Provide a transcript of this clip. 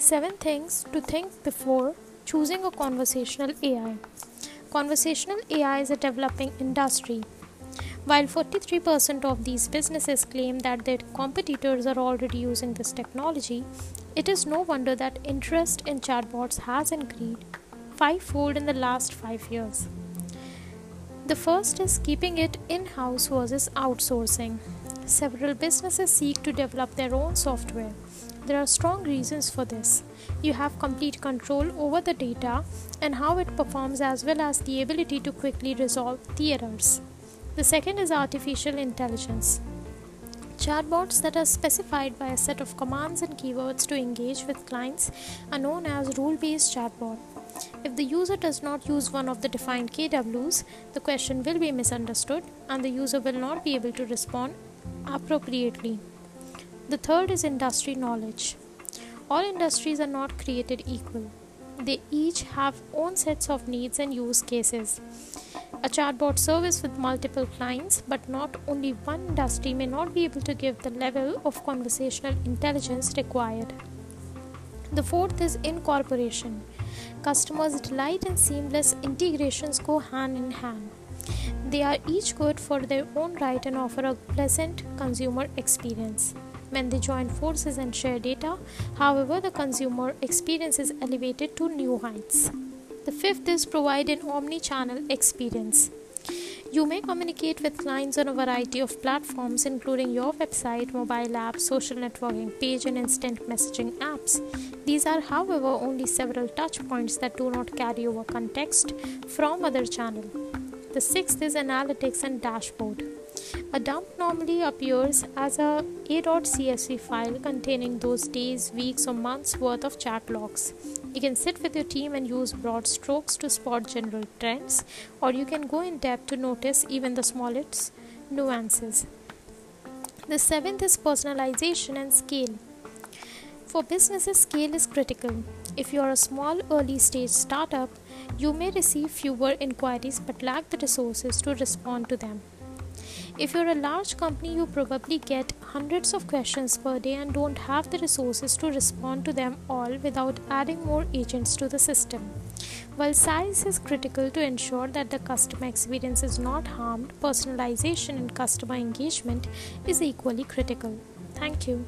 7 things to think before choosing a conversational AI. Conversational AI is a developing industry. While 43% of these businesses claim that their competitors are already using this technology, it is no wonder that interest in chatbots has increased fivefold in the last five years. The first is keeping it in house versus outsourcing. Several businesses seek to develop their own software. There are strong reasons for this. You have complete control over the data and how it performs, as well as the ability to quickly resolve the errors. The second is artificial intelligence. Chatbots that are specified by a set of commands and keywords to engage with clients are known as rule based chatbot. If the user does not use one of the defined KWs, the question will be misunderstood and the user will not be able to respond appropriately. The third is industry knowledge. All industries are not created equal. They each have own sets of needs and use cases. A chatbot service with multiple clients, but not only one industry, may not be able to give the level of conversational intelligence required. The fourth is incorporation. Customers' delight and seamless integrations go hand in hand. They are each good for their own right and offer a pleasant consumer experience. When they join forces and share data, however, the consumer experience is elevated to new heights. The fifth is provide an omni channel experience. You may communicate with clients on a variety of platforms, including your website, mobile app, social networking page, and instant messaging apps. These are, however, only several touch points that do not carry over context from other channels. The sixth is analytics and dashboard. A dump normally appears as a a.csv file containing those days, weeks, or months worth of chat logs. You can sit with your team and use broad strokes to spot general trends, or you can go in depth to notice even the smallest nuances. The seventh is personalization and scale. For businesses, scale is critical. If you are a small early stage startup, you may receive fewer inquiries but lack the resources to respond to them. If you're a large company, you probably get hundreds of questions per day and don't have the resources to respond to them all without adding more agents to the system. While size is critical to ensure that the customer experience is not harmed, personalization and customer engagement is equally critical. Thank you.